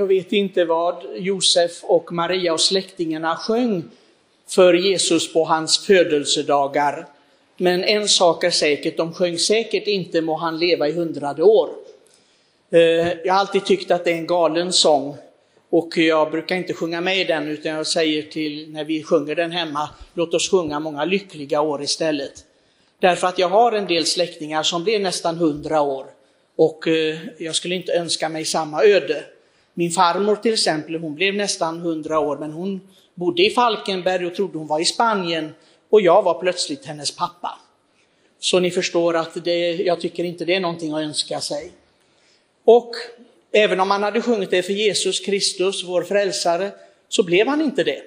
Jag vet inte vad Josef och Maria och släktingarna sjöng för Jesus på hans födelsedagar. Men en sak är säkert, de sjöng säkert inte må han leva i hundrade år. Eh, jag har alltid tyckt att det är en galen sång och jag brukar inte sjunga med i den utan jag säger till när vi sjunger den hemma, låt oss sjunga många lyckliga år istället. Därför att jag har en del släktingar som blev nästan hundra år och eh, jag skulle inte önska mig samma öde. Min farmor till exempel, hon blev nästan hundra år men hon bodde i Falkenberg och trodde hon var i Spanien och jag var plötsligt hennes pappa. Så ni förstår att det, jag tycker inte det är någonting att önska sig. Och även om man hade sjungit det för Jesus Kristus, vår frälsare, så blev han inte det.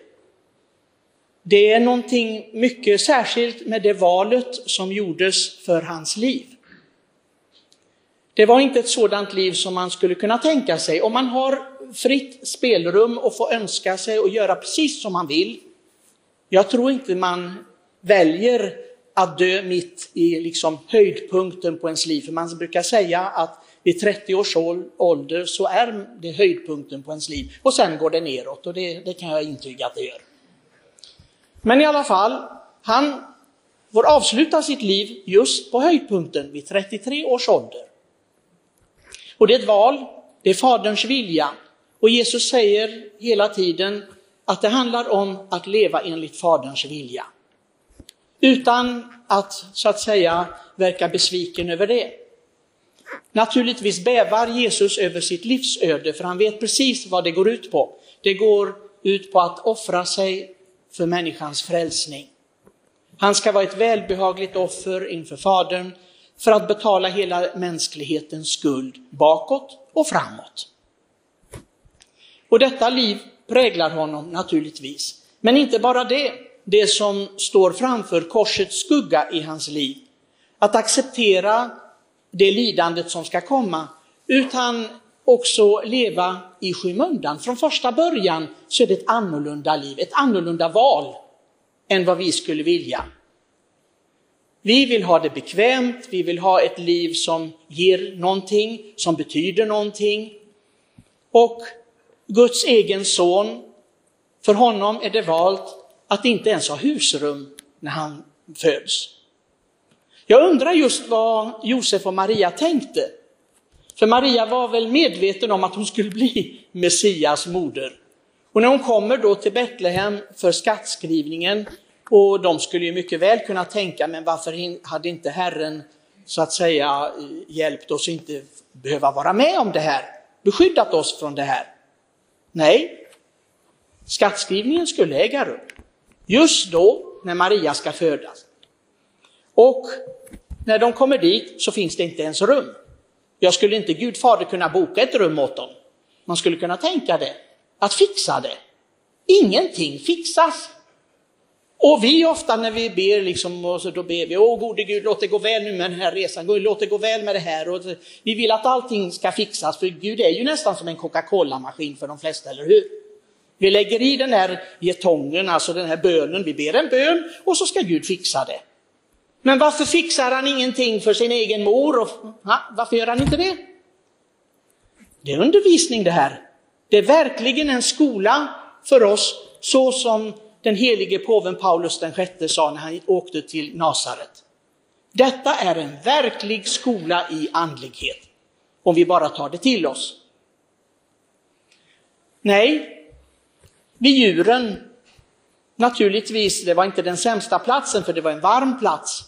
Det är någonting mycket särskilt med det valet som gjordes för hans liv. Det var inte ett sådant liv som man skulle kunna tänka sig. Om man har fritt spelrum och få önska sig och göra precis som man vill. Jag tror inte man väljer att dö mitt i liksom höjdpunkten på ens liv. För man brukar säga att vid 30 års ålder så är det höjdpunkten på ens liv och sen går det neråt och det, det kan jag intyga att det gör. Men i alla fall, han får avsluta sitt liv just på höjdpunkten vid 33 års ålder. Och det är ett val, det är Faderns vilja. Och Jesus säger hela tiden att det handlar om att leva enligt Faderns vilja. Utan att så att säga verka besviken över det. Naturligtvis bävar Jesus över sitt livsöde för han vet precis vad det går ut på. Det går ut på att offra sig för människans frälsning. Han ska vara ett välbehagligt offer inför Fadern för att betala hela mänsklighetens skuld bakåt och framåt. Och detta liv präglar honom naturligtvis. Men inte bara det, det som står framför korsets skugga i hans liv. Att acceptera det lidandet som ska komma, utan också leva i skymundan. Från första början så är det ett annorlunda liv, ett annorlunda val än vad vi skulle vilja. Vi vill ha det bekvämt, vi vill ha ett liv som ger någonting, som betyder någonting. Och Guds egen son, för honom är det valt att inte ens ha husrum när han föds. Jag undrar just vad Josef och Maria tänkte. För Maria var väl medveten om att hon skulle bli Messias moder. Och när hon kommer då till Betlehem för skattskrivningen, och de skulle ju mycket väl kunna tänka, men varför hade inte Herren så att säga hjälpt oss inte behöva vara med om det här, beskyddat oss från det här? Nej, skattskrivningen skulle äga rum just då när Maria ska födas. Och när de kommer dit så finns det inte ens rum. Jag skulle inte Gud fader kunna boka ett rum åt dem. Man skulle kunna tänka det, att fixa det. Ingenting fixas. Och vi ofta när vi ber, liksom, och så då ber vi, åh gode Gud, låt det gå väl nu med den här resan, låt det gå väl med det här. Och vi vill att allting ska fixas, för Gud är ju nästan som en Coca-Cola-maskin för de flesta, eller hur? Vi lägger i den här getongen, alltså den här bönen, vi ber en bön och så ska Gud fixa det. Men varför fixar han ingenting för sin egen mor? Och, ha, varför gör han inte det? Det är undervisning det här. Det är verkligen en skola för oss, så som den helige påven Paulus den sjätte sa när han åkte till Nasaret. Detta är en verklig skola i andlighet, om vi bara tar det till oss. Nej, vid djuren, naturligtvis, det var inte den sämsta platsen för det var en varm plats.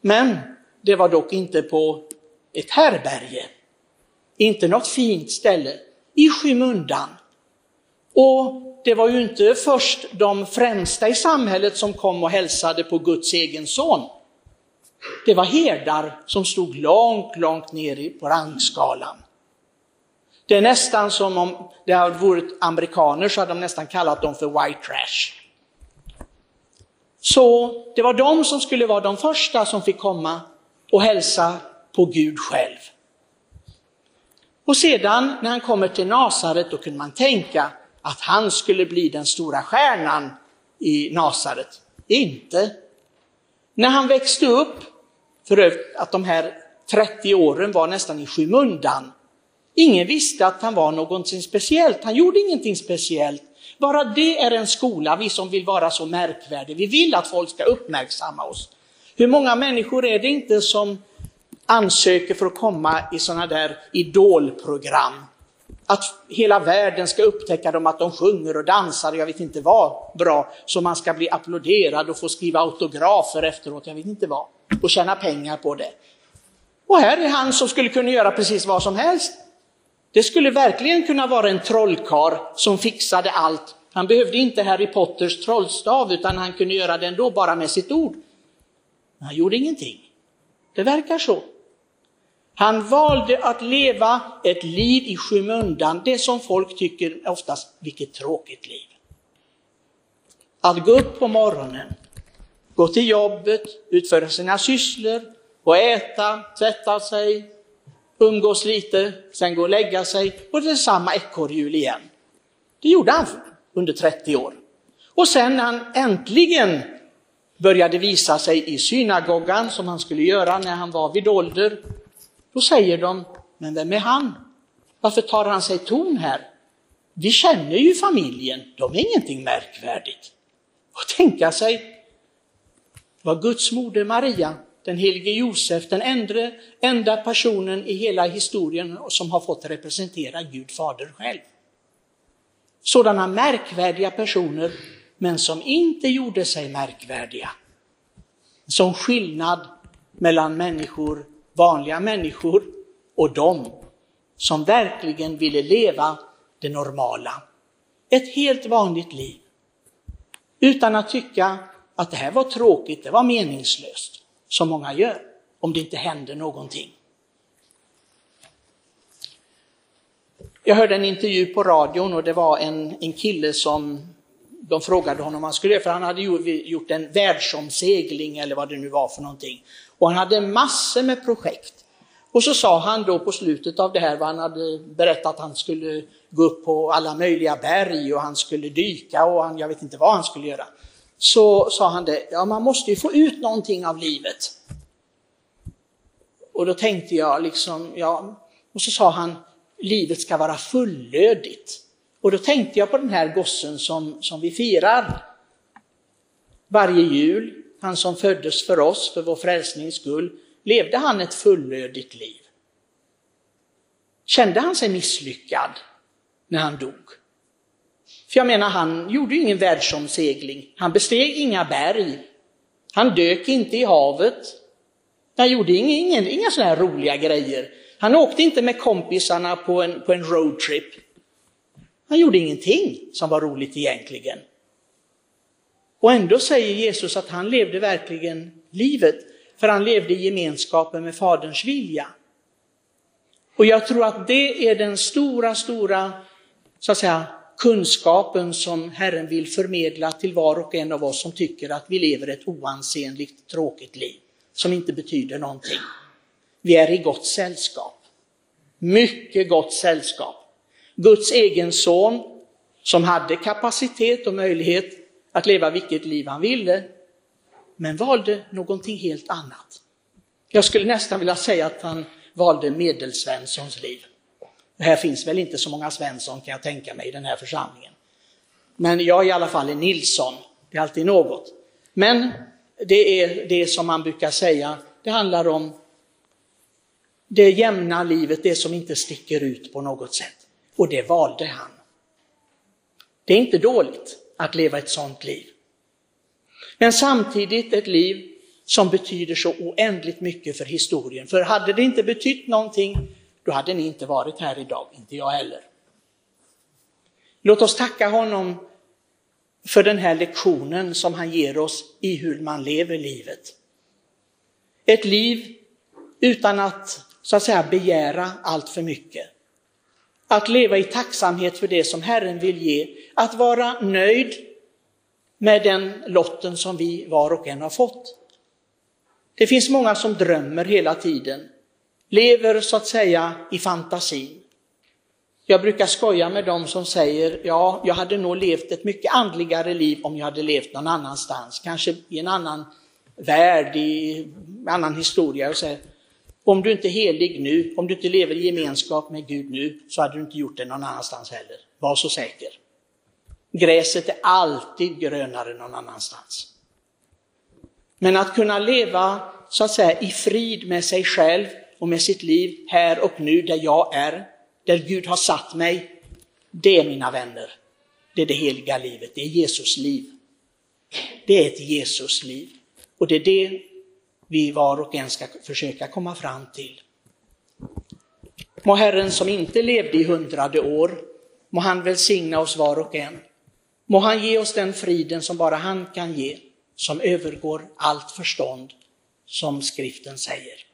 Men det var dock inte på ett härberge, inte något fint ställe, i skymundan. Och det var ju inte först de främsta i samhället som kom och hälsade på Guds egen son. Det var herdar som stod långt, långt ner på rangskalan. Det är nästan som om det hade varit amerikaner så hade de nästan kallat dem för white trash. Så det var de som skulle vara de första som fick komma och hälsa på Gud själv. Och sedan när han kommer till Nasaret då kunde man tänka att han skulle bli den stora stjärnan i Nasaret. Inte. När han växte upp, för att de här 30 åren var nästan i skymundan, Ingen visste att han var någonting speciellt, han gjorde ingenting speciellt. Bara det är en skola, vi som vill vara så märkvärdiga. Vi vill att folk ska uppmärksamma oss. Hur många människor är det inte som ansöker för att komma i sådana där idolprogram? Att hela världen ska upptäcka dem, att de sjunger och dansar, jag vet inte vad bra, så man ska bli applåderad och få skriva autografer efteråt, jag vet inte vad, och tjäna pengar på det. Och här är han som skulle kunna göra precis vad som helst. Det skulle verkligen kunna vara en trollkar som fixade allt. Han behövde inte Harry Potters trollstav utan han kunde göra det ändå bara med sitt ord. Men han gjorde ingenting. Det verkar så. Han valde att leva ett liv i skymundan, det som folk tycker oftast, vilket tråkigt liv. Att gå upp på morgonen, gå till jobbet, utföra sina sysslor och äta, tvätta sig, umgås lite, sen gå och lägga sig och det är samma ekorrhjul igen. Det gjorde han under 30 år. Och sen när han äntligen började visa sig i synagogan som han skulle göra när han var vid ålder, då säger de, men vem är han? Varför tar han sig ton här? Vi känner ju familjen, de är ingenting märkvärdigt. Och tänka sig vad Guds moder Maria den helige Josef, den enda, enda personen i hela historien som har fått representera Gud fader själv. Sådana märkvärdiga personer, men som inte gjorde sig märkvärdiga. Som skillnad mellan människor, vanliga människor och dem som verkligen ville leva det normala. Ett helt vanligt liv. Utan att tycka att det här var tråkigt, det var meningslöst som många gör, om det inte händer någonting. Jag hörde en intervju på radion och det var en, en kille som de frågade honom vad han skulle göra, för han hade gjort en världsomsegling eller vad det nu var för någonting. Och han hade massor med projekt. Och så sa han då på slutet av det här vad han hade berättat att han skulle gå upp på alla möjliga berg och han skulle dyka och han, jag vet inte vad han skulle göra så sa han det, ja man måste ju få ut någonting av livet. Och då tänkte jag liksom, ja, och så sa han, livet ska vara fullödigt. Och då tänkte jag på den här gossen som, som vi firar varje jul, han som föddes för oss, för vår frälsnings skull. Levde han ett fullödigt liv? Kände han sig misslyckad när han dog? För jag menar, han gjorde ju ingen världsomsegling. Han besteg inga berg. Han dök inte i havet. Han gjorde inga, ingen, inga sådana här roliga grejer. Han åkte inte med kompisarna på en, på en roadtrip. Han gjorde ingenting som var roligt egentligen. Och ändå säger Jesus att han levde verkligen livet, för han levde i gemenskapen med Faderns vilja. Och jag tror att det är den stora, stora, så att säga, kunskapen som Herren vill förmedla till var och en av oss som tycker att vi lever ett oansenligt, tråkigt liv som inte betyder någonting. Vi är i gott sällskap. Mycket gott sällskap. Guds egen son som hade kapacitet och möjlighet att leva vilket liv han ville, men valde någonting helt annat. Jag skulle nästan vilja säga att han valde medelsvenssons liv. Det här finns väl inte så många Svensson kan jag tänka mig i den här församlingen. Men jag är i alla fall en Nilsson, det är alltid något. Men det är det som man brukar säga, det handlar om det jämna livet, det som inte sticker ut på något sätt. Och det valde han. Det är inte dåligt att leva ett sådant liv. Men samtidigt ett liv som betyder så oändligt mycket för historien. För hade det inte betytt någonting då hade ni inte varit här idag, inte jag heller. Låt oss tacka honom för den här lektionen som han ger oss i hur man lever livet. Ett liv utan att så att säga begära allt för mycket. Att leva i tacksamhet för det som Herren vill ge. Att vara nöjd med den lotten som vi var och en har fått. Det finns många som drömmer hela tiden lever så att säga i fantasin. Jag brukar skoja med dem som säger, ja, jag hade nog levt ett mycket andligare liv om jag hade levt någon annanstans, kanske i en annan värld, i en annan historia. Och säger, om du inte är helig nu, om du inte lever i gemenskap med Gud nu, så hade du inte gjort det någon annanstans heller. Var så säker. Gräset är alltid grönare någon annanstans. Men att kunna leva så att säga i frid med sig själv och med sitt liv här och nu där jag är, där Gud har satt mig, det mina vänner, det är det heliga livet, det är Jesus liv. Det är ett Jesus liv. Och det är det vi var och en ska försöka komma fram till. Må Herren som inte levde i hundrade år, må han välsigna oss var och en. Må han ge oss den friden som bara han kan ge, som övergår allt förstånd, som skriften säger.